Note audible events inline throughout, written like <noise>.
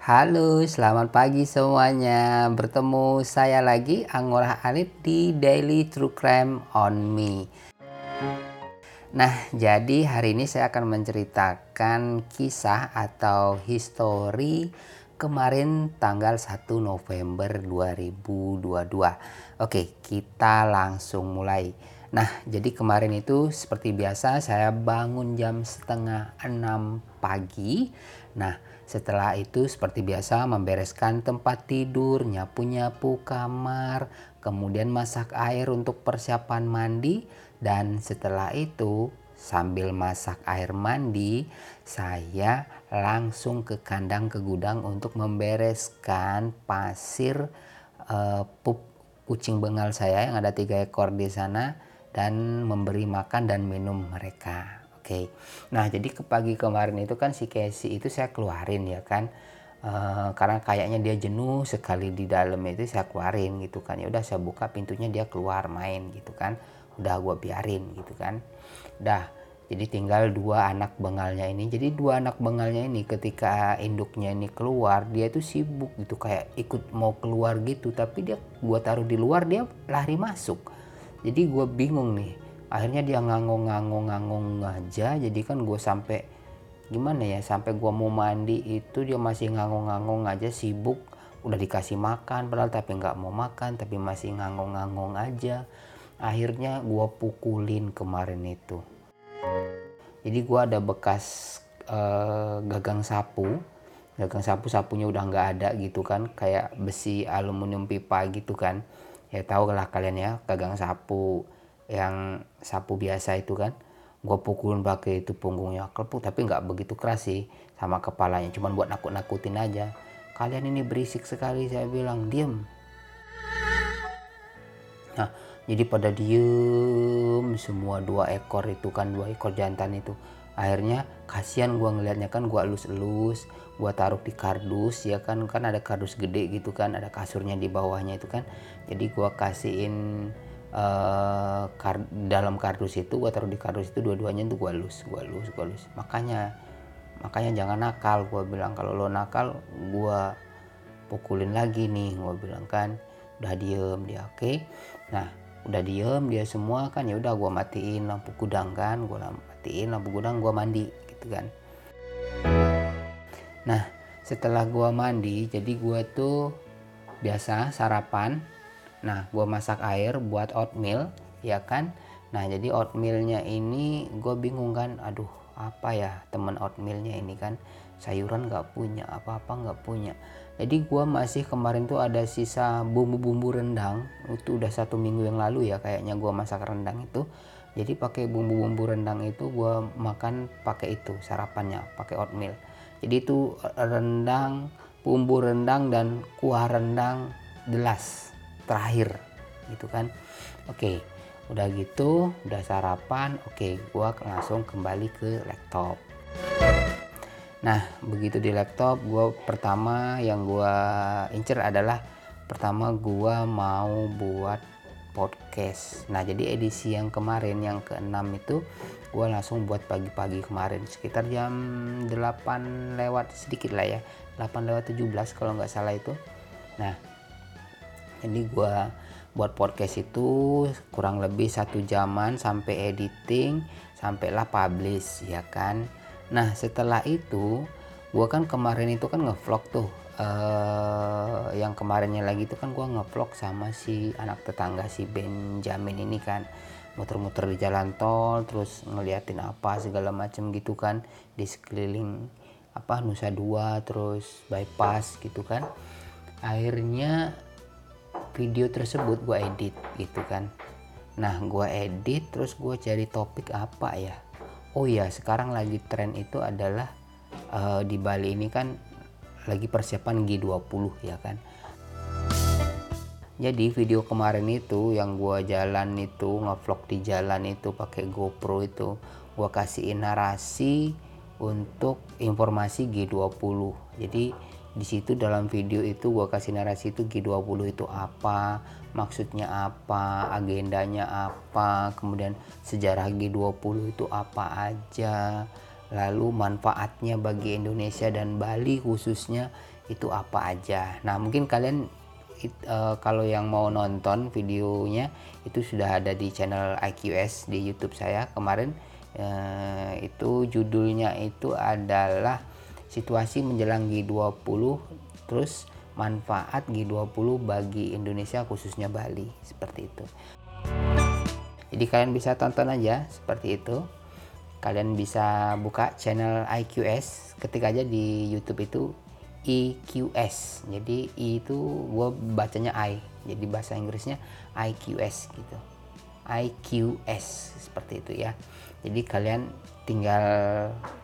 Halo, selamat pagi semuanya. Bertemu saya lagi Angora Alif di Daily True Crime on Me. Nah, jadi hari ini saya akan menceritakan kisah atau histori kemarin tanggal 1 November 2022. Oke, kita langsung mulai. Nah, jadi kemarin itu seperti biasa saya bangun jam setengah 6 pagi. Nah, setelah itu seperti biasa membereskan tempat tidur, nyapu-nyapu kamar, kemudian masak air untuk persiapan mandi dan setelah itu sambil masak air mandi saya langsung ke kandang ke gudang untuk membereskan pasir uh, pup kucing bengal saya yang ada tiga ekor di sana dan memberi makan dan minum mereka. Oke. Nah, jadi ke pagi kemarin itu kan si Casey itu saya keluarin ya kan. Uh, karena kayaknya dia jenuh sekali di dalam itu saya keluarin gitu kan. Ya udah saya buka pintunya dia keluar main gitu kan. Udah gua biarin gitu kan. Udah jadi tinggal dua anak bengalnya ini. Jadi dua anak bengalnya ini ketika induknya ini keluar, dia itu sibuk gitu kayak ikut mau keluar gitu, tapi dia gua taruh di luar dia lari masuk. Jadi gua bingung nih. Akhirnya dia ngangong-ngangong-ngangong aja. Jadi kan gue sampai gimana ya sampai gue mau mandi itu dia masih ngangong-ngangong aja sibuk. Udah dikasih makan padahal tapi nggak mau makan tapi masih ngangong-ngangong aja. Akhirnya gue pukulin kemarin itu. Jadi gue ada bekas uh, gagang sapu. Gagang sapu sapunya udah nggak ada gitu kan. Kayak besi aluminium pipa gitu kan ya tahu lah kalian ya gagang sapu yang sapu biasa itu kan. Gue pukulin pakai itu punggungnya kelepuk tapi nggak begitu keras sih sama kepalanya cuman buat nakut-nakutin aja. Kalian ini berisik sekali saya bilang diem. Nah jadi pada diem semua dua ekor itu kan dua ekor jantan itu. Akhirnya kasihan gue ngelihatnya kan gue elus-elus gue taruh di kardus ya kan. Kan ada kardus gede gitu kan ada kasurnya di bawahnya itu kan. Jadi gue kasihin uh, kar dalam kardus itu gue taruh di kardus itu dua-duanya tuh gue lus gue lus gue lus makanya makanya jangan nakal gue bilang. Kalau lo nakal gue pukulin lagi nih gue bilang kan. Udah diem dia oke. Okay? nah udah diem dia semua kan ya udah gue matiin lampu gudang kan gue matiin lampu gudang gue mandi gitu kan. Nah setelah gue mandi jadi gue tuh biasa sarapan. Nah, gue masak air buat oatmeal, ya kan? Nah, jadi oatmealnya ini gue bingung kan, aduh apa ya temen oatmealnya ini kan? Sayuran nggak punya apa-apa nggak punya jadi gue masih kemarin tuh ada sisa bumbu-bumbu rendang. Itu udah satu minggu yang lalu ya kayaknya gue masak rendang itu. Jadi pakai bumbu-bumbu rendang itu gue makan pakai itu sarapannya pakai oatmeal. Jadi itu rendang bumbu rendang dan kuah rendang gelas terakhir gitu kan. Oke udah gitu udah sarapan. Oke gua langsung kembali ke laptop nah begitu di laptop gua pertama yang gua incer adalah pertama gua mau buat podcast. Nah jadi edisi yang kemarin yang keenam itu gue langsung buat pagi-pagi kemarin. Sekitar jam 8 lewat sedikit lah ya. 8 lewat 17 kalau nggak salah itu. Nah jadi gue buat podcast itu kurang lebih satu jaman sampai editing sampailah publish ya kan nah setelah itu gue kan kemarin itu kan ngevlog tuh uh, yang kemarinnya lagi itu kan gue ngevlog sama si anak tetangga si Benjamin ini kan. Muter-muter di jalan tol terus ngeliatin apa segala macem gitu kan. Di sekeliling apa Nusa Dua terus bypass gitu kan. Akhirnya video tersebut gue edit gitu kan. Nah gue edit terus gue cari topik apa ya oh ya sekarang lagi tren itu adalah uh, di Bali ini kan lagi persiapan G20 ya kan. Jadi video kemarin itu yang gue jalan itu ngevlog di jalan itu pakai GoPro itu gue kasihin narasi untuk informasi G20 jadi di situ dalam video itu gue kasih narasi itu G20 itu apa maksudnya apa agendanya apa kemudian sejarah G20 itu apa aja lalu manfaatnya bagi Indonesia dan Bali khususnya itu apa aja. Nah mungkin kalian it, uh, kalau yang mau nonton videonya itu sudah ada di channel IQS di YouTube saya. Kemarin uh, itu judulnya itu adalah situasi menjelang G20 terus manfaat G20 bagi Indonesia khususnya Bali. Seperti itu. Jadi kalian bisa tonton aja seperti itu. Kalian bisa buka channel IQS ketik aja di YouTube itu IQS jadi I itu gue bacanya I. Jadi bahasa Inggrisnya IQS gitu IQS seperti itu ya. Jadi kalian tinggal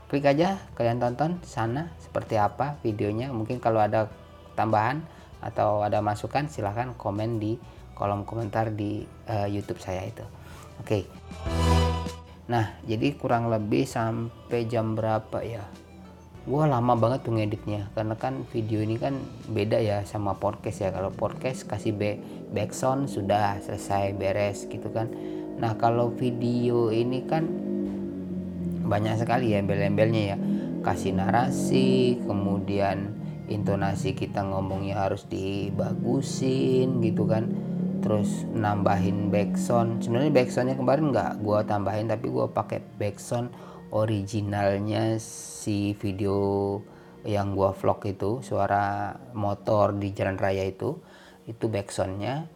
klik aja kalian tonton sana seperti apa videonya. Mungkin kalau ada tambahan atau ada masukan silahkan komen di kolom komentar di uh, YouTube saya itu. Oke. Okay. nah jadi kurang lebih sampai jam berapa ya gua lama banget tuh ngeditnya karena kan video ini kan beda ya sama podcast ya. Kalau podcast kasih backsound sudah selesai beres gitu kan. Nah kalau video ini kan banyak sekali ya embel-embelnya ya. Kasih narasi kemudian intonasi kita ngomongnya harus dibagusin gitu kan. Terus nambahin backsound. Sebenarnya backsoundnya kemarin nggak gua tambahin tapi gua pakai backsound originalnya si video yang gua vlog itu suara motor di jalan raya itu itu backsoundnya.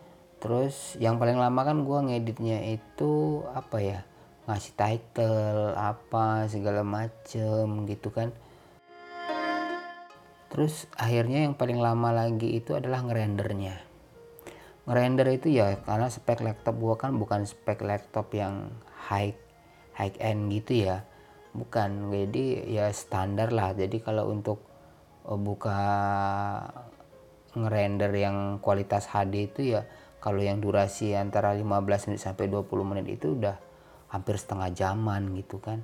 Terus yang paling lama kan gua ngeditnya itu apa ya ngasih title apa segala macem gitu kan. Terus akhirnya yang paling lama lagi itu adalah ngerendernya. Ngerender itu ya karena spek laptop gua kan bukan spek laptop yang high high end gitu ya bukan jadi ya standar lah. Jadi kalau untuk uh, buka ngerender yang kualitas HD itu ya kalau yang durasi antara 15 menit sampai 20 menit itu udah hampir setengah jaman gitu kan.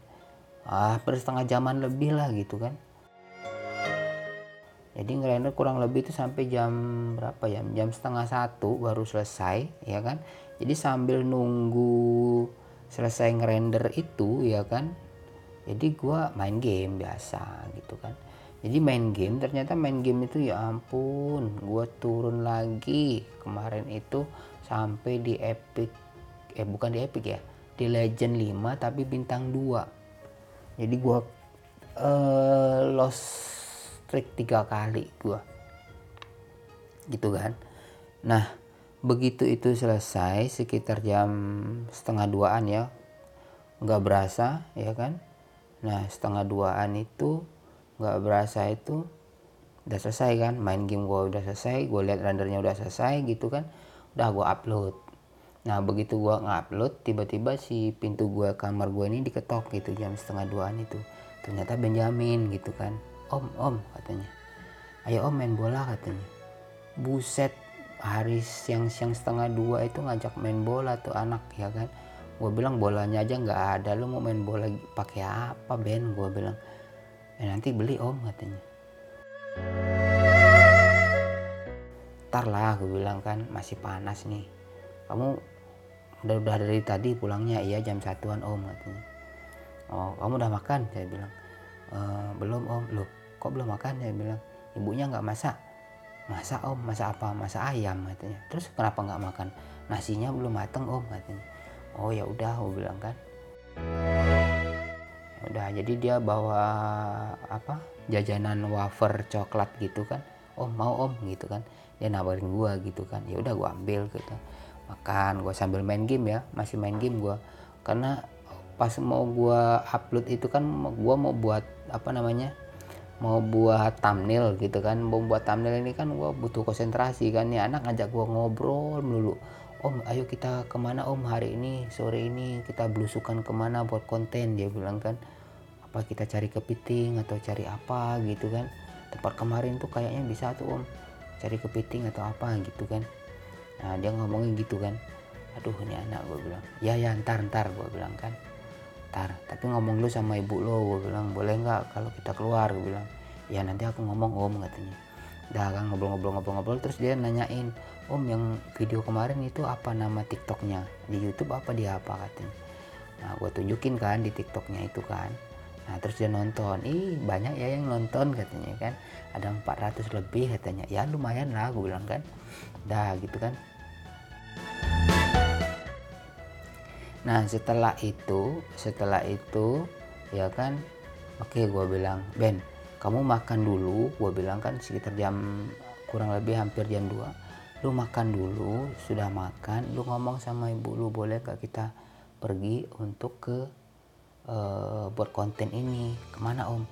Ah, hampir setengah jaman lebih lah gitu kan. Jadi ngerender kurang lebih itu sampai jam berapa ya? Jam setengah satu baru selesai ya kan? Jadi sambil nunggu selesai ngerender itu ya kan jadi gua main game biasa gitu kan. Jadi main game ternyata main game itu ya ampun gua turun lagi. Kemarin itu sampai di epic eh bukan di epic ya di Legend 5 tapi bintang 2 jadi gua uh, lost streak tiga kali gua. Gitu kan. Nah begitu itu selesai sekitar jam setengah duaan ya. Nggak berasa ya kan nah setengah duaan itu nggak berasa itu udah selesai kan main game gua udah selesai gue lihat rendernya udah selesai gitu kan udah gua upload Nah begitu gua ngupload tiba-tiba si pintu gua kamar gua ini diketok gitu jam setengah duaan itu. Ternyata Benjamin gitu kan. Om, om katanya. Ayo om main bola katanya. Buset hari siang-siang setengah dua itu ngajak main bola tuh anak ya kan. Gue bilang bolanya aja nggak ada lu mau main bola pakai apa Ben? Gue bilang. Ya nanti beli om katanya. Ntar lah gue bilang kan masih panas nih. Kamu udah udah dari tadi pulangnya? Iya jam satuan om katanya. Oh kamu udah makan? Saya bilang. E, belum om. Loh kok belum makan? Saya bilang. Ibunya nggak masak. Masak om? Masak apa? Masak ayam? katanya. Terus kenapa nggak makan? Nasinya belum mateng om katanya oh ya udah aku bilang kan. Ya udah jadi dia bawa apa jajanan wafer coklat gitu kan. Om mau om gitu kan. Dia nawarin gua gitu kan. Ya udah gua ambil gitu. Makan gue sambil main game ya. Masih main game gue karena pas mau gue upload itu kan gue mau buat apa namanya mau buat thumbnail gitu kan. Mau buat thumbnail ini kan gue butuh konsentrasi kan nih anak ngajak gue ngobrol dulu om ayo kita ke mana om? Hari ini sore ini kita belusukan ke mana buat konten dia bilang kan. Apa kita cari kepiting atau cari apa gitu kan. Tempat kemarin tuh kayaknya bisa tuh om. Cari kepiting atau apa gitu kan. Nah dia ngomongin gitu kan. Aduh ini anak gue bilang. Ya ya ntar ntar gue bilang kan. Ntar tapi ngomong lu sama ibu lo gue bilang boleh nggak kalau kita keluar? Gue bilang. Ya nanti aku ngomong om katanya. Dah kan ngobrol-ngobrol-ngobrol-ngobrol terus dia nanyain om yang video kemarin itu apa nama tiktoknya? Di YouTube apa dia apa katanya. Nah gue tunjukin kan di tiktoknya itu kan. Nah terus dia nonton. Ih banyak ya yang nonton katanya kan. Ada 400 lebih katanya. Ya lumayan lah gue bilang kan. Dah gitu kan. Nah setelah itu setelah itu ya kan. Oke gue bilang Ben kamu makan dulu. Gue bilang kan sekitar jam kurang lebih hampir jam 2 lu makan dulu sudah makan lu ngomong sama ibu lu boleh gak kita pergi untuk ke uh, buat konten ini? Ke mana om?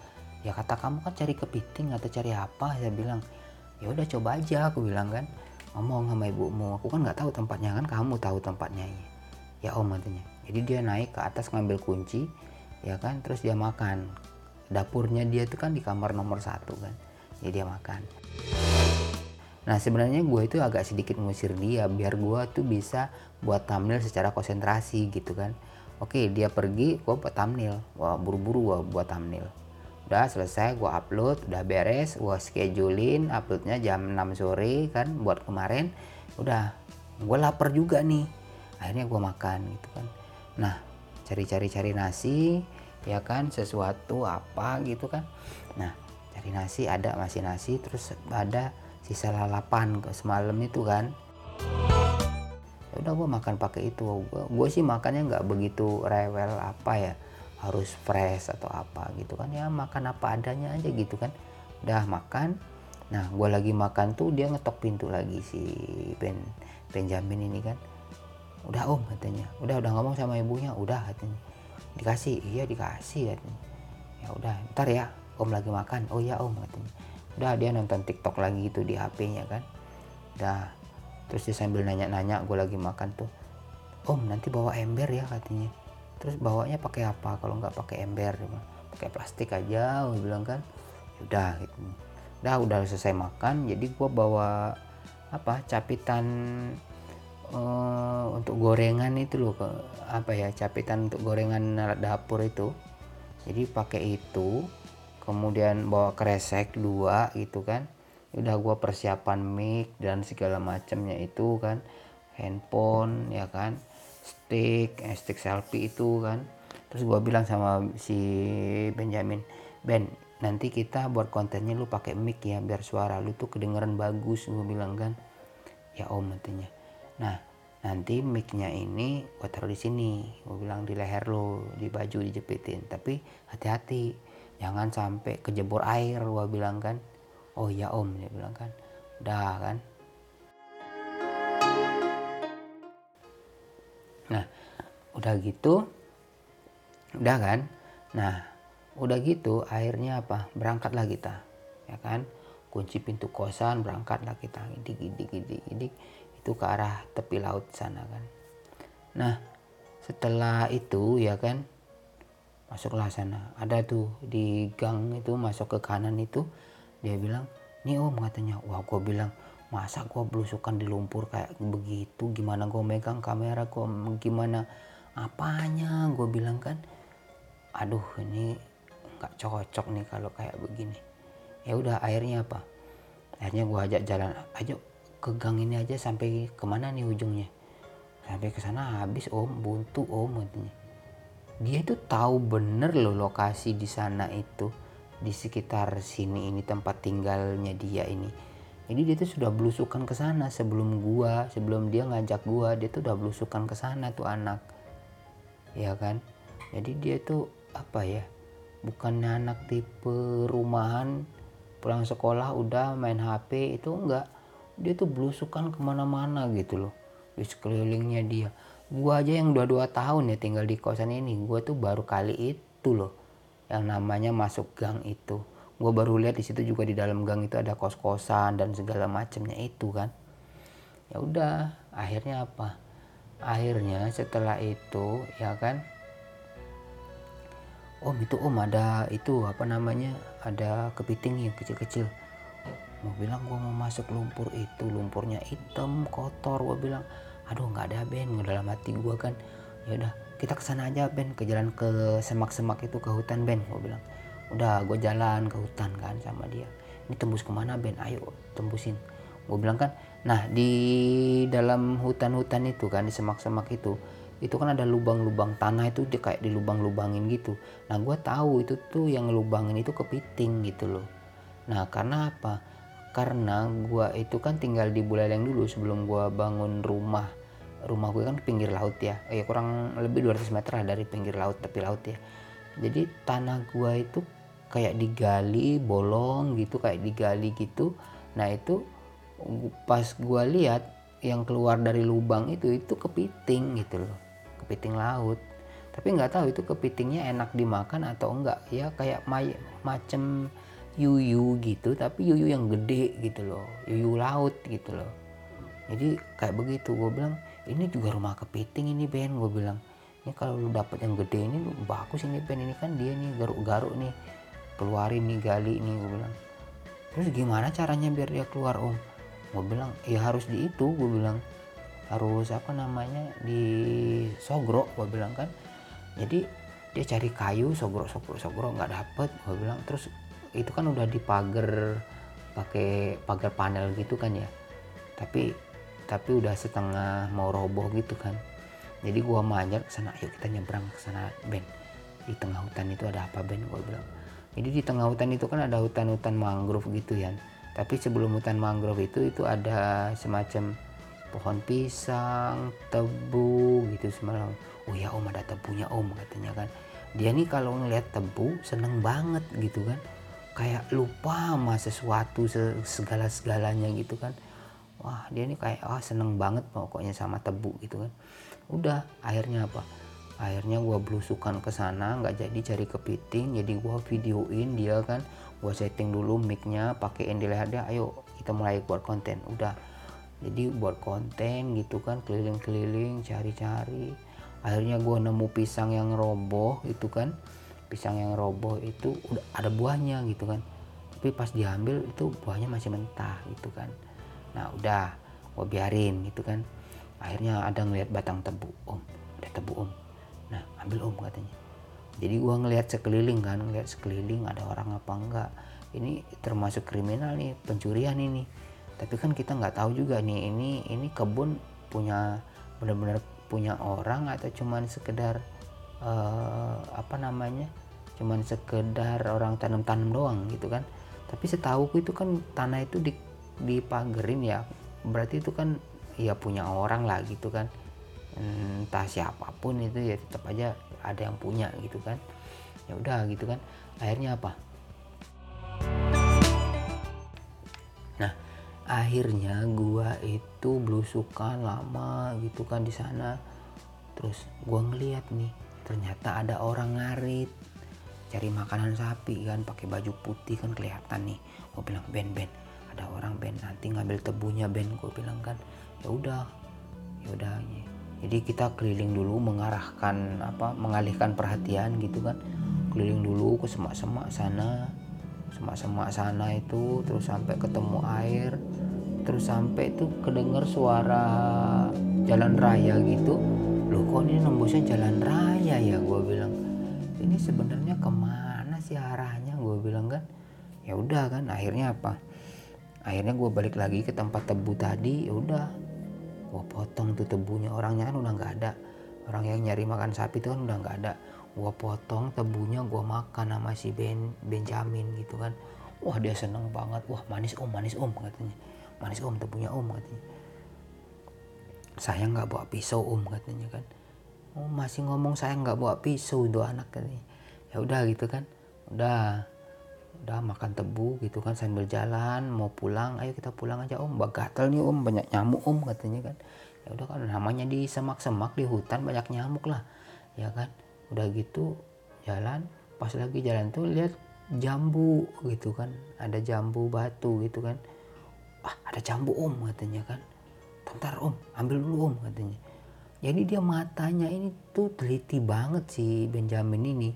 Ya kata kamu kan cari kepiting atau cari apa saya bilang. Ya udah coba aja aku bilang kan. Ngomong sama ibumu aku kan nggak tahu tempatnya kan kamu tahu tempatnya ya om katanya. Jadi dia naik ke atas ngambil kunci ya kan terus dia makan. Dapurnya dia itu kan di kamar nomor satu kan jadi dia makan nah sebenarnya gue itu agak sedikit ngusir dia biar gue tuh bisa buat thumbnail secara konsentrasi gitu kan. Oke dia pergi gue buat thumbnail. Wah buru-buru gue buat thumbnail. Udah selesai gue upload udah beres gue schedulein uploadnya jam 6 sore kan buat kemarin. Udah gue lapar juga nih. Akhirnya gue makan gitu kan. Nah cari-cari cari nasi ya kan sesuatu apa gitu kan. Nah cari nasi ada masih nasi terus ada sisa lalapan ke semalam itu kan. Ya udah gue makan pakai itu. Gue sih makannya nggak begitu rewel apa ya harus fresh atau apa gitu kan. Ya makan apa adanya aja gitu kan. Udah makan. Nah gue lagi makan tuh dia ngetok pintu lagi si Ben Benjamin ini kan. Udah om katanya. Udah udah ngomong sama ibunya. Udah katanya. Dikasih? Iya dikasih katanya. Ya udah ntar ya om lagi makan. Oh ya om katanya udah dia nonton tiktok lagi itu di hpnya kan. Udah terus dia sambil nanya-nanya gue lagi makan tuh. Om nanti bawa ember ya katanya. Terus bawanya pakai apa kalau nggak pakai ember? Pakai plastik aja gue bilang kan. Ya udah gitu. Udah udah selesai makan jadi gue bawa apa capitan uh, untuk gorengan itu loh apa ya capitan untuk gorengan dapur itu. Jadi pakai itu kemudian bawa kresek dua gitu kan. Udah gua persiapan mic dan segala macamnya itu kan. Handphone ya kan. Stick eh, stick selfie itu kan. Terus gua bilang sama si Benjamin Ben nanti kita buat kontennya lu pakai mic ya biar suara lu tuh kedengeran bagus gua bilang kan. Ya om nantinya nah nanti micnya ini gue taruh di sini. Gue bilang di leher lo di baju dijepitin. Tapi hati-hati jangan sampai kejebur air gue bilang kan. Oh ya om dia bilang kan. Udah kan. Nah udah gitu udah kan. Nah udah gitu akhirnya apa? Berangkatlah kita ya kan. Kunci pintu kosan berangkatlah kita. Gidik gidik gidik gidik. Itu ke arah tepi laut sana kan. Nah setelah itu ya kan masuklah sana. Ada tuh di gang itu masuk ke kanan itu dia bilang nih om katanya. Wah gue bilang masa gue belusukan di lumpur kayak begitu? Gimana gue megang kamera? Gue gimana? Apanya? Gue bilang kan aduh ini nggak cocok nih kalau kayak begini. Ya udah akhirnya apa? Akhirnya gue ajak jalan ayo ke gang ini aja sampai ke mana nih ujungnya? Sampai ke sana habis om. Buntu om katanya dia itu tahu bener loh lokasi di sana itu di sekitar sini ini tempat tinggalnya dia ini. Jadi dia tuh sudah belusukan ke sana sebelum gua sebelum dia ngajak gua dia tuh udah belusukan ke sana tuh anak. Ya kan? Jadi dia tuh apa ya bukannya anak tipe rumahan pulang sekolah udah main HP itu enggak. Dia tuh belusukan ke mana-mana gitu loh di sekelilingnya dia gua aja yang dua dua tahun ya tinggal di kosan ini. Gua tuh baru kali itu loh yang namanya masuk gang itu. Gua baru lihat di situ juga di dalam gang itu ada kos kosan dan segala macamnya itu kan. Ya udah akhirnya apa? Akhirnya setelah itu ya kan? Om itu om ada itu apa namanya? Ada kepiting yang kecil-kecil. Mau bilang gue mau masuk lumpur itu. Lumpurnya hitam kotor gue bilang aduh nggak ada Ben. Dalam hati gue kan ya udah kita ke sana aja Ben ke jalan ke semak-semak itu ke hutan Ben gue bilang. Udah gue jalan ke hutan kan sama dia. Ini tembus ke mana Ben? Ayo tembusin. Gue bilang kan nah di dalam hutan-hutan itu kan di semak-semak itu itu kan ada lubang-lubang tanah itu dia kayak di lubang-lubangin gitu. Nah gue tahu itu tuh yang lubangin itu kepiting gitu loh. Nah karena apa karena gue itu kan tinggal di Buleleng dulu sebelum gue bangun rumah. Rumah gue kan pinggir laut ya. Ya kurang lebih 200 meter lah dari pinggir laut tepi laut ya. Jadi tanah gue itu kayak digali bolong gitu kayak digali gitu. Nah itu pas gue lihat yang keluar dari lubang itu itu kepiting gitu loh. Kepiting laut. Tapi nggak tahu itu kepitingnya enak dimakan atau enggak. Ya kayak macem yuyu gitu tapi yuyu yang gede gitu loh yuyu laut gitu loh. Jadi kayak begitu gue bilang ini juga rumah kepiting ini Ben gue bilang. Ini kalau lu dapet yang gede ini bagus ini Ben. Ini kan dia nih garuk-garuk nih keluarin nih gali nih gue bilang. Terus gimana caranya biar dia keluar om? Gue bilang ya harus di itu gue bilang. Harus apa namanya di sogro gue bilang kan. Jadi dia cari kayu sogro sogro sogro nggak dapet gue bilang. Terus itu kan udah dipagar pakai pagar panel gitu kan ya. Tapi tapi udah setengah mau roboh gitu kan. Jadi gua manjat ke sana ayo kita nyebrang ke sana Ben. Di tengah hutan itu ada apa Ben? Gua bilang. Jadi di tengah hutan itu kan ada hutan-hutan mangrove gitu ya tapi sebelum hutan mangrove itu itu ada semacam pohon pisang tebu gitu semalam. Oh ya om ada tebunya om katanya kan. Dia nih kalau ngeliat tebu seneng banget gitu kan kayak lupa sama sesuatu segala segalanya gitu kan. Wah dia ini kayak wah seneng banget pokoknya sama tebu gitu kan. Udah akhirnya apa? Akhirnya gue belusukan ke sana nggak jadi cari kepiting jadi gue videoin dia kan. Gue setting dulu micnya pakein di leher dia ayo kita mulai buat konten. Udah. Jadi buat konten gitu kan keliling-keliling cari-cari. Akhirnya gue nemu pisang yang roboh itu kan pisang yang roboh itu udah ada buahnya gitu kan. Tapi pas diambil itu buahnya masih mentah gitu kan. Nah udah gue biarin gitu kan. Akhirnya ada ngeliat batang tebu om. Ada tebu om. Nah ambil om katanya. Jadi gue ngeliat sekeliling kan ngeliat sekeliling ada orang apa enggak. Ini termasuk kriminal nih pencurian ini. Tapi kan kita nggak tahu juga nih ini ini kebun punya benar-benar punya orang atau cuman sekedar uh, apa namanya cuman sekedar orang tanam-tanam doang gitu kan. Tapi setahu itu kan tanah itu di dipagerin ya berarti itu kan ya punya orang lah gitu kan. Entah siapa pun itu ya tetap aja ada yang punya gitu kan. Ya udah gitu kan. Akhirnya apa? Nah akhirnya gua itu belusukan lama gitu kan di sana. Terus gua ngeliat nih ternyata ada orang ngarit cari makanan sapi kan pakai baju putih kan kelihatan nih. Gua bilang ben ben ada orang Ben nanti ngambil tebunya Ben gue bilang kan. Ya udah ya udah jadi kita keliling dulu mengarahkan apa mengalihkan perhatian gitu kan. Keliling dulu ke semak-semak sana semak-semak sana itu terus sampai ketemu air terus sampai itu kedengar suara jalan raya gitu. Loh kok ini nembusnya jalan raya ya gue bilang. Ini sebenarnya ke mana sih arahnya gue bilang kan ya udah kan akhirnya apa? Akhirnya gue balik lagi ke tempat tebu tadi ya udah. Gue potong tuh tebunya orangnya kan udah nggak ada. Orang yang nyari makan sapi itu kan udah nggak ada. Gue potong tebunya gue makan sama si ben Benjamin gitu kan. Wah dia seneng banget. Wah manis om manis om katanya. Manis om tebunya om katanya. Saya nggak bawa pisau om katanya kan. Oh masih ngomong saya nggak bawa pisau itu anak katanya. Ya udah gitu kan udah udah makan tebu gitu kan sambil jalan mau pulang ayo kita pulang aja om. Gatel nih om. Banyak nyamuk om katanya kan. Ya udah kan namanya di semak-semak di hutan banyak nyamuk lah ya kan. Udah gitu jalan. Pas lagi jalan tuh lihat jambu gitu kan. Ada jambu batu gitu kan. Wah ada jambu om katanya kan. Bentar om. Ambil dulu om katanya. Jadi dia matanya ini tuh teliti banget si Benjamin ini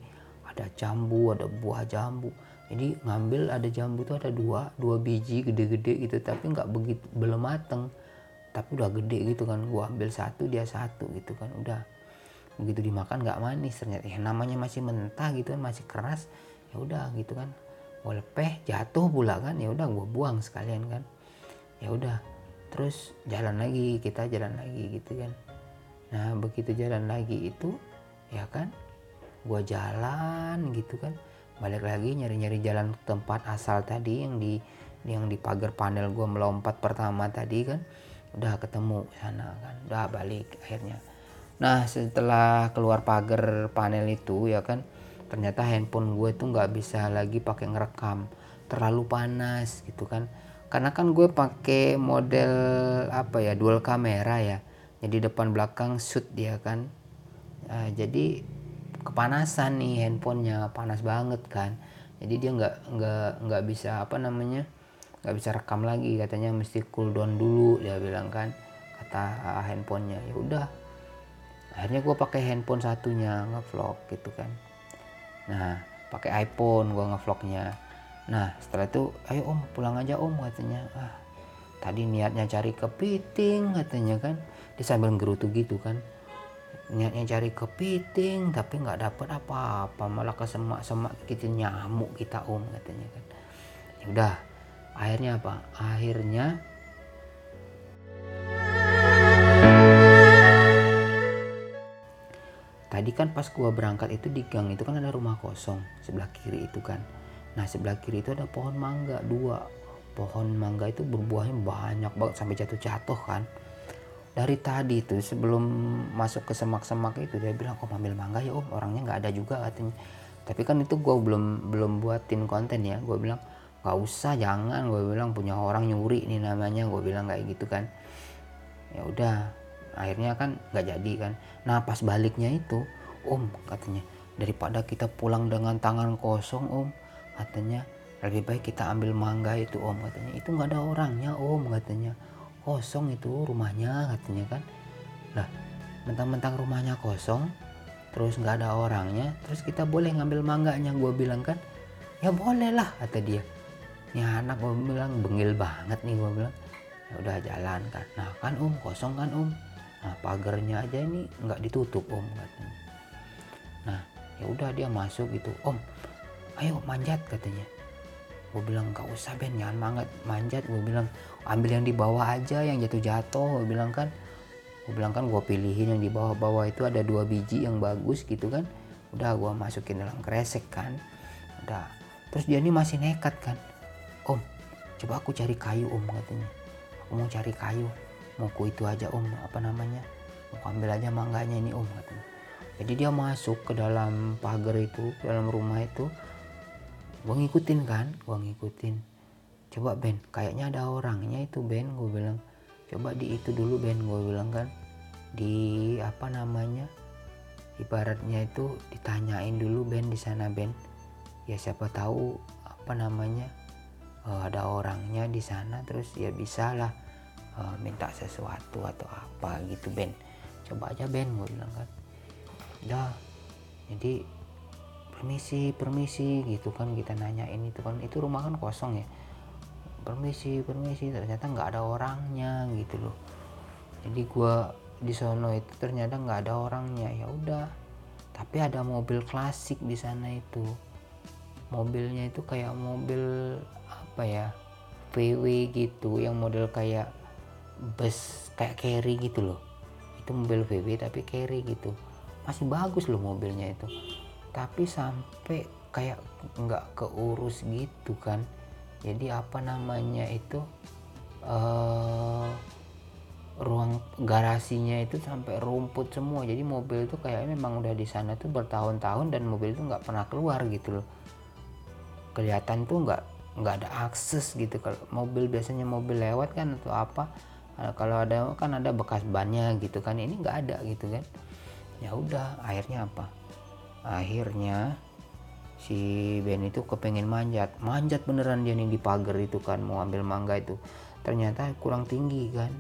ada jambu ada buah jambu. Jadi ngambil ada jambu tuh ada dua dua biji gede-gede gitu tapi nggak begitu belum mateng. Tapi udah gede gitu kan gua ambil satu dia satu gitu kan udah. Begitu dimakan nggak manis ternyata ya namanya masih mentah gitu kan masih keras ya udah gitu kan. Gue lepeh jatuh pula kan ya udah gue buang sekalian kan. Ya udah terus jalan lagi kita jalan lagi gitu kan. Nah begitu jalan lagi itu ya kan gue jalan gitu kan. Balik lagi nyari-nyari jalan tempat asal tadi yang di yang di pagar panel gue melompat pertama tadi kan. Udah ketemu sana kan udah balik akhirnya. Nah setelah keluar pagar panel itu ya kan ternyata handphone gue tuh nggak bisa lagi pakai ngerekam. Terlalu panas gitu kan. Karena kan gue pakai model apa ya dual kamera ya. Jadi depan belakang shoot dia kan. Nah, jadi kepanasan nih handphonenya panas banget kan. Jadi dia nggak nggak nggak bisa apa namanya nggak bisa rekam lagi. Katanya mesti cool down dulu dia bilang kan kata uh, handphonenya. Ya udah akhirnya gue pakai handphone satunya ngevlog gitu kan. Nah pakai iPhone gua ngevlognya. Nah setelah itu ayo om pulang aja om katanya. Ah tadi niatnya cari kepiting katanya kan. Dia sambil gerutu gitu kan niatnya cari kepiting tapi nggak dapet apa-apa. Malah ke semak-semak gitu nyamuk kita om katanya kan. Ya udah akhirnya apa? Akhirnya tadi kan pas gua berangkat itu di gang itu kan ada rumah kosong sebelah kiri itu kan. Nah sebelah kiri itu ada pohon mangga dua. Pohon mangga itu berbuahnya banyak banget sampai jatuh-jatuh kan dari tadi itu sebelum masuk ke semak-semak itu dia bilang om ambil mangga ya om orangnya nggak ada juga katanya. Tapi kan itu gue belum belum buatin konten ya. Gue bilang nggak usah jangan. Gue bilang punya orang nyuri nih namanya gue bilang kayak gitu kan. Ya udah akhirnya kan nggak jadi kan. Nah pas baliknya itu om katanya daripada kita pulang dengan tangan kosong om katanya lebih baik kita ambil mangga itu om katanya. Itu nggak ada orangnya om katanya kosong itu rumahnya katanya kan. Lah mentang-mentang rumahnya kosong terus nggak ada orangnya terus kita boleh ngambil mangganya gue bilang kan. Ya boleh lah kata dia. Ini anak gue bilang bengil banget nih gue bilang. Ya udah jalan kan nah kan om kosong kan om? Nah pagarnya aja ini nggak ditutup om katanya. Nah ya udah dia masuk gitu. Om ayo manjat katanya. Gue bilang nggak usah Ben jangan manjat gue bilang ambil yang di bawah aja yang jatuh-jatuh. Gue bilang kan gue bilang kan gue pilihin yang di bawah-bawah itu ada dua biji yang bagus gitu kan. Udah gue masukin dalam kresek kan. Udah. Terus dia ini masih nekat kan. Om coba aku cari kayu om katanya. Aku mau cari kayu. Mau ku itu aja om apa namanya. Mau ambil aja mangganya ini om katanya. Jadi dia masuk ke dalam pagar itu dalam rumah itu. Gue ngikutin kan gue ngikutin coba Ben kayaknya ada orangnya itu Ben gue bilang. Coba di itu dulu Ben gue bilang kan. Di apa namanya ibaratnya itu ditanyain dulu Ben di sana Ben. Ya siapa tahu apa namanya uh, ada orangnya di sana terus ya bisa lah uh, minta sesuatu atau apa gitu Ben. Coba aja Ben gue bilang kan. Udah jadi permisi permisi gitu kan kita nanyain itu kan. Itu rumah kan kosong ya permisi permisi. Ternyata nggak ada orangnya gitu loh. Jadi gue di sono itu ternyata nggak ada orangnya. Ya udah. Tapi ada mobil klasik di sana itu. Mobilnya itu kayak mobil apa ya VW gitu. Yang model kayak bus kayak carry gitu loh. Itu mobil VW tapi carry gitu. Masih bagus loh mobilnya itu. Tapi sampai kayak nggak keurus gitu kan jadi apa namanya itu uh, ruang garasinya itu sampai rumput semua. Jadi mobil itu kayak memang udah di sana tuh bertahun-tahun dan mobil itu nggak pernah keluar gitu loh. Kelihatan tuh nggak nggak ada akses gitu. Kalau mobil biasanya mobil lewat kan atau apa. Nah, kalau ada kan ada bekas bannya gitu kan. Ini nggak ada gitu kan. Ya udah akhirnya apa? Akhirnya si Ben itu kepengen manjat. Manjat beneran dia nih di pagar itu kan mau ambil mangga itu. Ternyata kurang tinggi kan.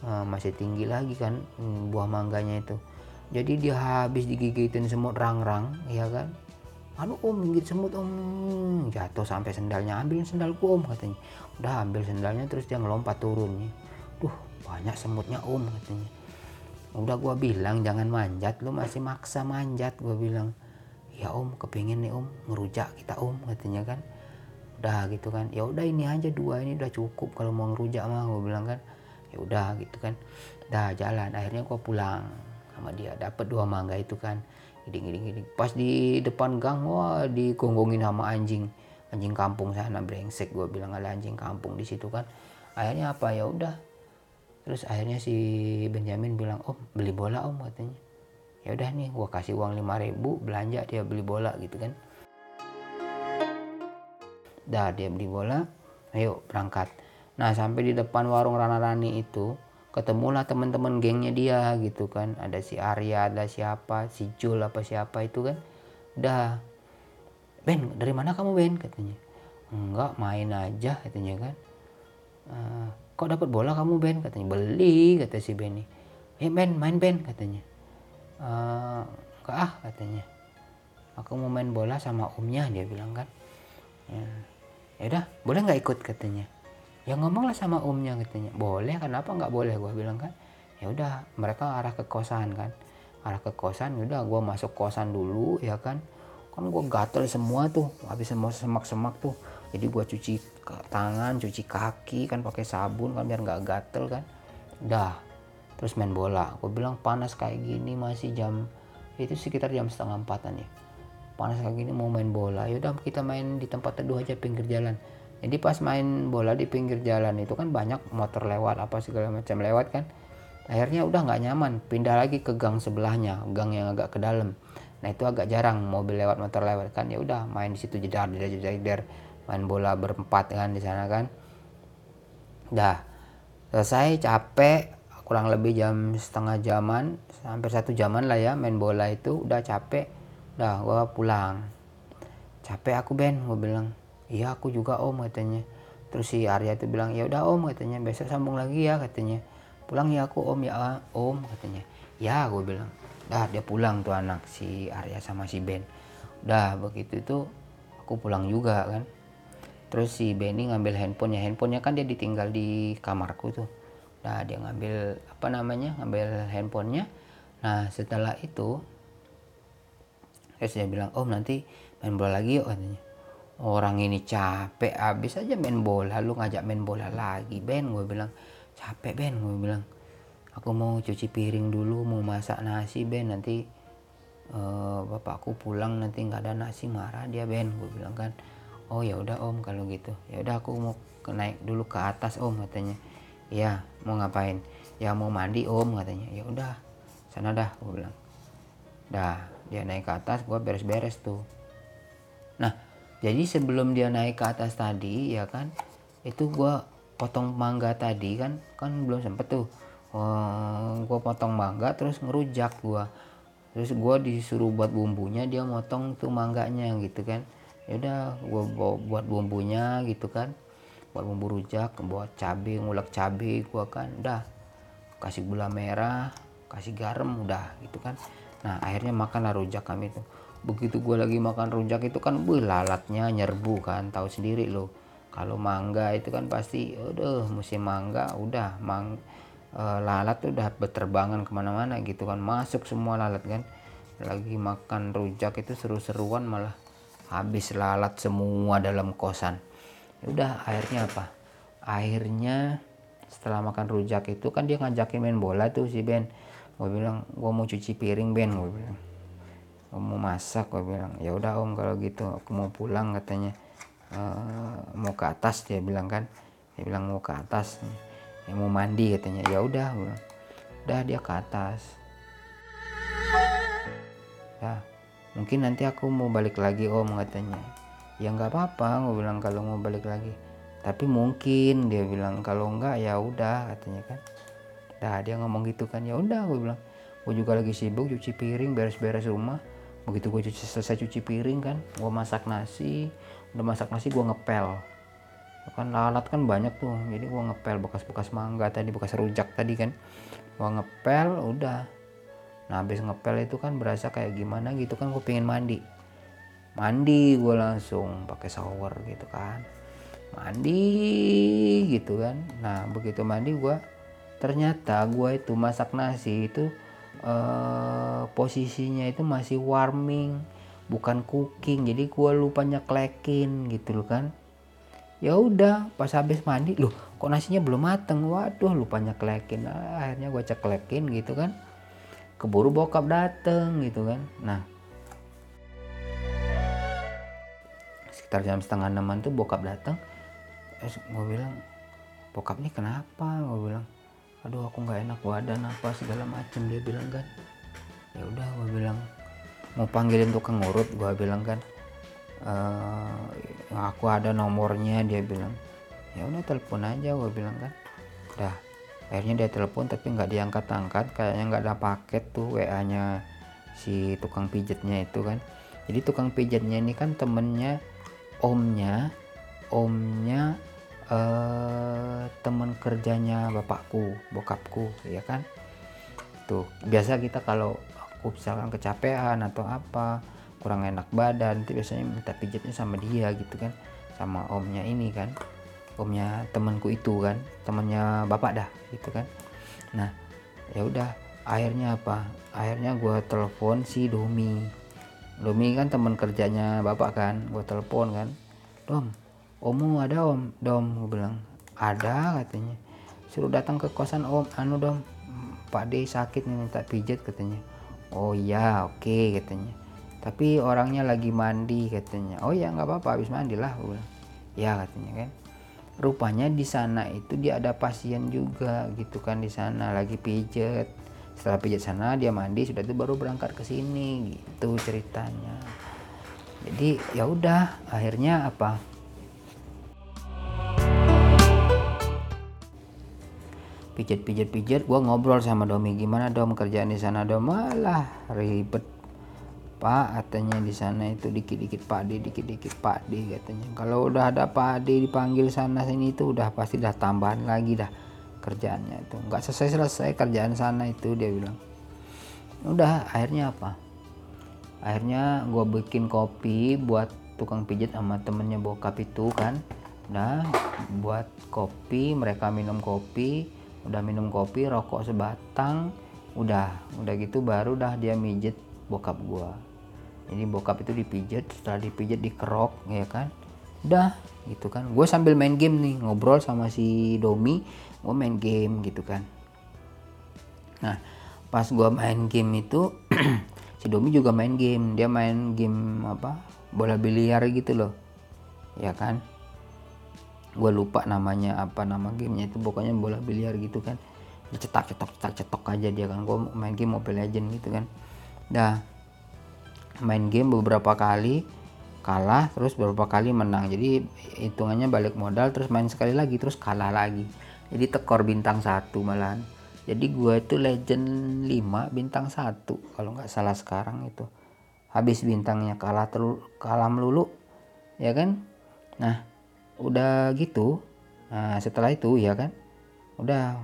Nah, masih tinggi lagi kan hmm, buah mangganya itu. Jadi dia habis digigitin semut rang-rang ya kan? Aduh om gigit semut om. Jatuh sampai sendalnya ambilin sendalku om katanya. Udah ambil sendalnya terus dia ngelompat turun nih. Duh banyak semutnya om katanya. Udah gua bilang jangan manjat lu masih maksa manjat gua bilang ya om kepingin nih om ngerujak kita om katanya kan. Udah gitu kan. Ya udah ini aja dua ini udah cukup. Kalau mau ngerujak mah gue bilang kan ya udah gitu kan. Dah jalan. Akhirnya gue pulang sama dia. Dapat dua mangga itu kan. Gini gini gini. Pas di depan gang wah digonggongin sama anjing. Anjing kampung sana brengsek gue bilang ada anjing kampung di situ kan. Akhirnya apa? Ya udah. Terus akhirnya si Benjamin bilang om beli bola om katanya ya udah nih gue kasih uang lima ribu belanja dia beli bola gitu kan. Dah dia beli bola ayo berangkat. Nah sampai di depan warung Rana Rani itu ketemulah teman-teman gengnya dia gitu kan. Ada si Arya ada siapa si Jul apa siapa itu kan. Udah Ben dari mana kamu Ben? katanya. Enggak main aja katanya kan. Uh, kok dapat bola kamu Ben? katanya. Beli kata si Benny. Eh Ben main Ben katanya enggak ah katanya. Aku mau main bola sama omnya dia bilang kan. Ya, ya udah boleh nggak ikut katanya. Ya ngomonglah sama omnya katanya. Boleh kenapa nggak boleh? Gue bilang kan. Ya udah mereka arah ke kosan kan. Arah ke kosan ya udah gue masuk kosan dulu ya kan. Kan gue gatel semua tuh habis semua semak-semak tuh. Jadi gue cuci tangan cuci kaki kan pakai sabun kan biar nggak gatel kan. Dah terus main bola. Gue bilang panas kayak gini masih jam itu sekitar jam setengah empatan ya. Panas kayak gini mau main bola. Yaudah kita main di tempat teduh aja pinggir jalan. Jadi pas main bola di pinggir jalan itu kan banyak motor lewat apa segala macam lewat kan. Akhirnya udah nggak nyaman pindah lagi ke gang sebelahnya gang yang agak ke dalam. Nah itu agak jarang mobil lewat motor lewat kan. Ya udah main di situ jedar jedar jedar, jedar. Main bola berempat kan di sana kan. Dah selesai capek kurang lebih jam setengah jaman hampir satu jaman lah ya main bola itu. Udah capek udah gua pulang. Capek aku Ben gue bilang. Iya aku juga om katanya. Terus si Arya itu bilang ya udah om katanya. Besok sambung lagi ya katanya. Pulang ya aku om ya om katanya. Ya gue bilang. Dah dia pulang tuh anak si Arya sama si Ben. Udah begitu itu aku pulang juga kan. Terus si Benny ngambil handphonenya. Handphonenya kan dia ditinggal di kamarku tuh nah dia ngambil apa namanya ngambil handphonenya. Nah setelah itu terus dia bilang om nanti main bola lagi yuk katanya. Orang ini capek abis aja main bola. Lu ngajak main bola lagi Ben gue bilang. Capek Ben gue bilang. Aku mau cuci piring dulu mau masak nasi Ben. Nanti uh, bapakku pulang nanti nggak ada nasi marah dia Ben gue bilang kan. Oh ya udah om kalau gitu. Ya udah aku mau naik dulu ke atas om katanya. Ya mau ngapain? Ya mau mandi om katanya. Ya udah sana dah gue bilang. Dah dia naik ke atas gue beres-beres tuh. Nah jadi sebelum dia naik ke atas tadi ya kan itu gue potong mangga tadi kan kan belum sempet tuh. Uh, gue potong mangga terus ngerujak gue terus gue disuruh buat bumbunya dia motong tuh mangganya gitu kan. Ya udah gue buat bumbunya gitu kan buat bumbu rujak buat cabai ngulek cabai gue kan udah. Kasih gula merah kasih garam udah gitu kan. Nah akhirnya makanlah rujak kami tuh. Begitu gue lagi makan rujak itu kan bu lalatnya nyerbu kan tahu sendiri loh. Kalau mangga itu kan pasti udah musim mangga udah mang e, lalat tuh udah berterbangan ke mana-mana gitu kan masuk semua lalat kan. Lagi makan rujak itu seru-seruan malah habis lalat semua dalam kosan udah akhirnya apa? Akhirnya setelah makan rujak itu kan dia ngajakin main bola tuh si Ben. Gue bilang gue mau cuci piring Ben gue bilang. Gue mau masak gue bilang. Ya udah om kalau gitu. Aku mau pulang katanya. E, mau ke atas dia bilang kan. Dia bilang mau ke atas. Yang mau mandi katanya. Ya udah udah dia ke atas. Ya mungkin nanti aku mau balik lagi om katanya ya nggak apa-apa. Gue bilang kalau mau balik lagi. Tapi mungkin dia bilang. Kalau enggak ya udah katanya kan. Dah dia ngomong gitu kan. Ya udah gue bilang. Gue juga lagi sibuk cuci piring beres-beres rumah. Begitu gue cuci selesai cuci piring kan gue masak nasi. Udah masak nasi gue ngepel. Kan lalat kan banyak tuh. Jadi gue ngepel bekas-bekas mangga tadi bekas rujak tadi kan. Gue ngepel udah. Nah habis ngepel itu kan berasa kayak gimana gitu kan gue pengen mandi mandi gue langsung pakai shower gitu kan. Mandi gitu kan. Nah begitu mandi gue ternyata gue itu masak nasi itu eh, posisinya itu masih warming bukan cooking. Jadi gue lupa nyeklekin gitu loh kan. Ya udah pas habis mandi loh kok nasinya belum mateng? Waduh lupanya kelekin nah, akhirnya gue ceklekin gitu kan. Keburu bokap dateng gitu kan. Nah sekitar jam setengah enaman tuh bokap datang. Eh, gue bilang bokap nih kenapa? Gue bilang aduh aku nggak enak badan apa segala macem. Dia bilang kan. Ya udah gue bilang mau panggilin tukang urut? Gue bilang kan. Uh, aku ada nomornya dia bilang. Ya udah telepon aja gue bilang kan. Dah akhirnya dia telepon tapi nggak diangkat-angkat. Kayaknya nggak ada paket tuh WA nya si tukang pijetnya itu kan. Jadi tukang pijetnya ini kan temennya omnya omnya eh, temen kerjanya bapakku bokapku ya kan? Tuh biasa kita kalau aku misalkan kecapean atau apa kurang enak badan itu biasanya minta pijatnya sama dia gitu kan sama omnya ini kan omnya temanku itu kan temannya bapak dah gitu kan. Nah ya udah akhirnya apa? Akhirnya gue telepon si Domi Domi kan teman kerjanya bapak kan gue telepon kan. Dom Omu ada om? Dom gue bilang ada katanya. Suruh datang ke kosan om anu dom Pak D sakit nih minta pijat katanya. Oh iya oke okay, katanya. Tapi orangnya lagi mandi katanya. Oh ya nggak apa-apa habis mandi lah ya katanya kan. Rupanya di sana itu dia ada pasien juga gitu kan di sana lagi pijet setelah pijet sana dia mandi sudah itu baru berangkat ke sini gitu ceritanya. Jadi ya udah akhirnya apa? Pijet pijet pijet gua ngobrol sama Domi gimana dom? Kerjaan di sana dom? Malah ribet. Pak katanya di sana itu dikit-dikit Pak dikit-dikit Pak katanya. Kalau udah ada Pak dipanggil sana sini itu udah pasti dah tambahan lagi dah kerjaannya itu. Nggak selesai selesai kerjaan sana itu dia bilang. Udah akhirnya apa? Akhirnya gue bikin kopi buat tukang pijat sama temennya bokap itu kan. Udah buat kopi mereka minum kopi udah minum kopi rokok sebatang udah. Udah gitu baru dah dia mijet bokap gua. Ini bokap itu dipijat setelah dipijat dikerok ya kan? Udah gitu kan. Gue sambil main game nih ngobrol sama si Domi gue main game gitu kan. Nah pas gue main game itu <clears throat> si Domi juga main game. Dia main game apa? Bola biliar gitu loh. Ya kan? Gue lupa namanya apa nama gamenya itu. Pokoknya bola biliar gitu kan. Cetak cetak cetak cetok aja dia kan. Gue main game Mobile Legend gitu kan. Dah main game beberapa kali kalah terus beberapa kali menang. Jadi hitungannya balik modal terus main sekali lagi terus kalah lagi jadi tekor bintang satu malahan. Jadi gue itu legend 5 bintang satu kalau nggak salah sekarang itu. Habis bintangnya kalah terus kalah melulu ya kan? Nah udah gitu nah setelah itu ya kan? Udah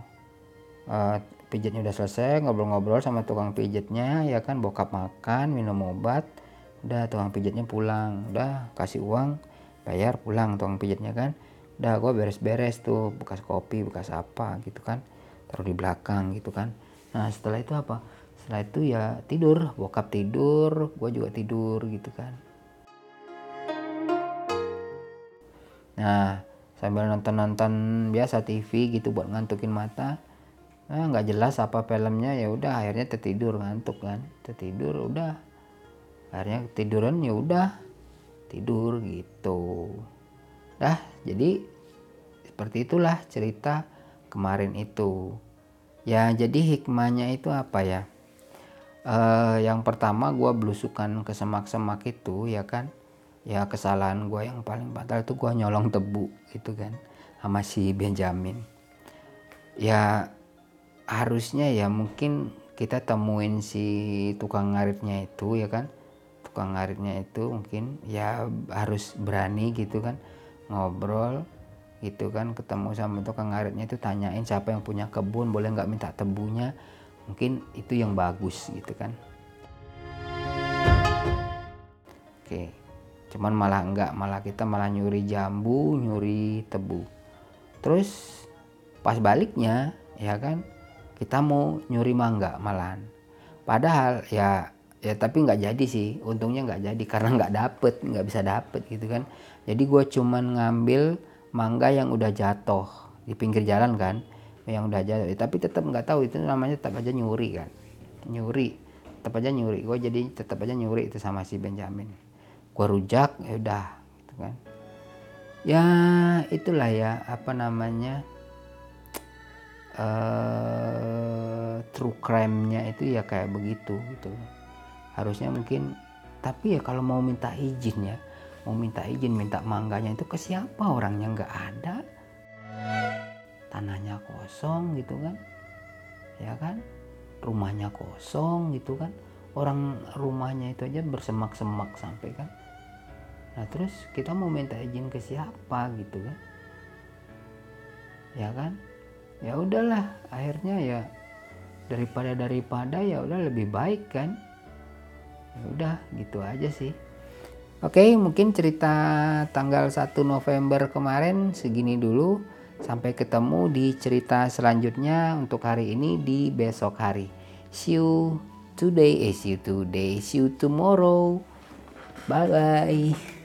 uh, pijatnya udah selesai ngobrol-ngobrol sama tukang pijatnya ya kan? Bokap makan minum obat udah tukang pijatnya pulang. Udah kasih uang bayar pulang tukang pijatnya kan udah gue beres-beres tuh bekas kopi bekas apa gitu kan. Taruh di belakang gitu kan. Nah setelah itu apa? Setelah itu ya tidur bokap tidur gue juga tidur gitu kan. Nah sambil nonton-nonton biasa TV gitu buat ngantukin mata nah nggak jelas apa filmnya ya udah akhirnya tertidur ngantuk kan. Tertidur udah. Akhirnya tiduran ya udah tidur gitu. Dah jadi seperti itulah cerita kemarin itu. Ya jadi hikmahnya itu apa ya? Uh, yang pertama gue belusukan ke semak-semak itu ya kan? Ya kesalahan gue yang paling fatal itu gue nyolong tebu gitu kan? Sama si Benjamin. Ya harusnya ya mungkin kita temuin si tukang ngaritnya itu ya kan? Tukang ngaritnya itu mungkin ya harus berani gitu kan ngobrol gitu kan ketemu sama tukang ngaritnya itu tanyain siapa yang punya kebun boleh nggak minta tebunya? Mungkin itu yang bagus gitu kan. Oke cuman malah enggak malah kita malah nyuri jambu nyuri tebu. Terus pas baliknya ya kan kita mau nyuri mangga malahan. Padahal ya ya tapi nggak jadi sih untungnya nggak jadi karena nggak dapet nggak bisa dapet gitu kan jadi gue cuman ngambil mangga yang udah jatuh di pinggir jalan kan yang udah jatuh. Tapi tetap nggak tahu itu namanya tetap aja nyuri kan. Nyuri tetap aja nyuri. Gue jadi tetap aja nyuri itu sama si Benjamin. Gue rujak ya udah gitu kan. Ya itulah ya apa namanya uh, true crime-nya itu ya kayak begitu gitu. Harusnya mungkin tapi ya kalau mau minta izin ya mau minta izin minta mangganya itu ke siapa? Orangnya nggak ada. Tanahnya kosong gitu kan. Ya kan? Rumahnya kosong gitu kan. Orang rumahnya itu aja bersemak-semak sampai kan. Nah terus kita mau minta izin ke siapa gitu kan? Ya kan? Ya udahlah akhirnya ya daripada daripada ya udah lebih baik kan. Ya udah gitu aja sih oke mungkin cerita tanggal 1 November kemarin segini dulu. Sampai ketemu di cerita selanjutnya untuk hari ini di besok hari. See you today eh see you today see you tomorrow. Bye bye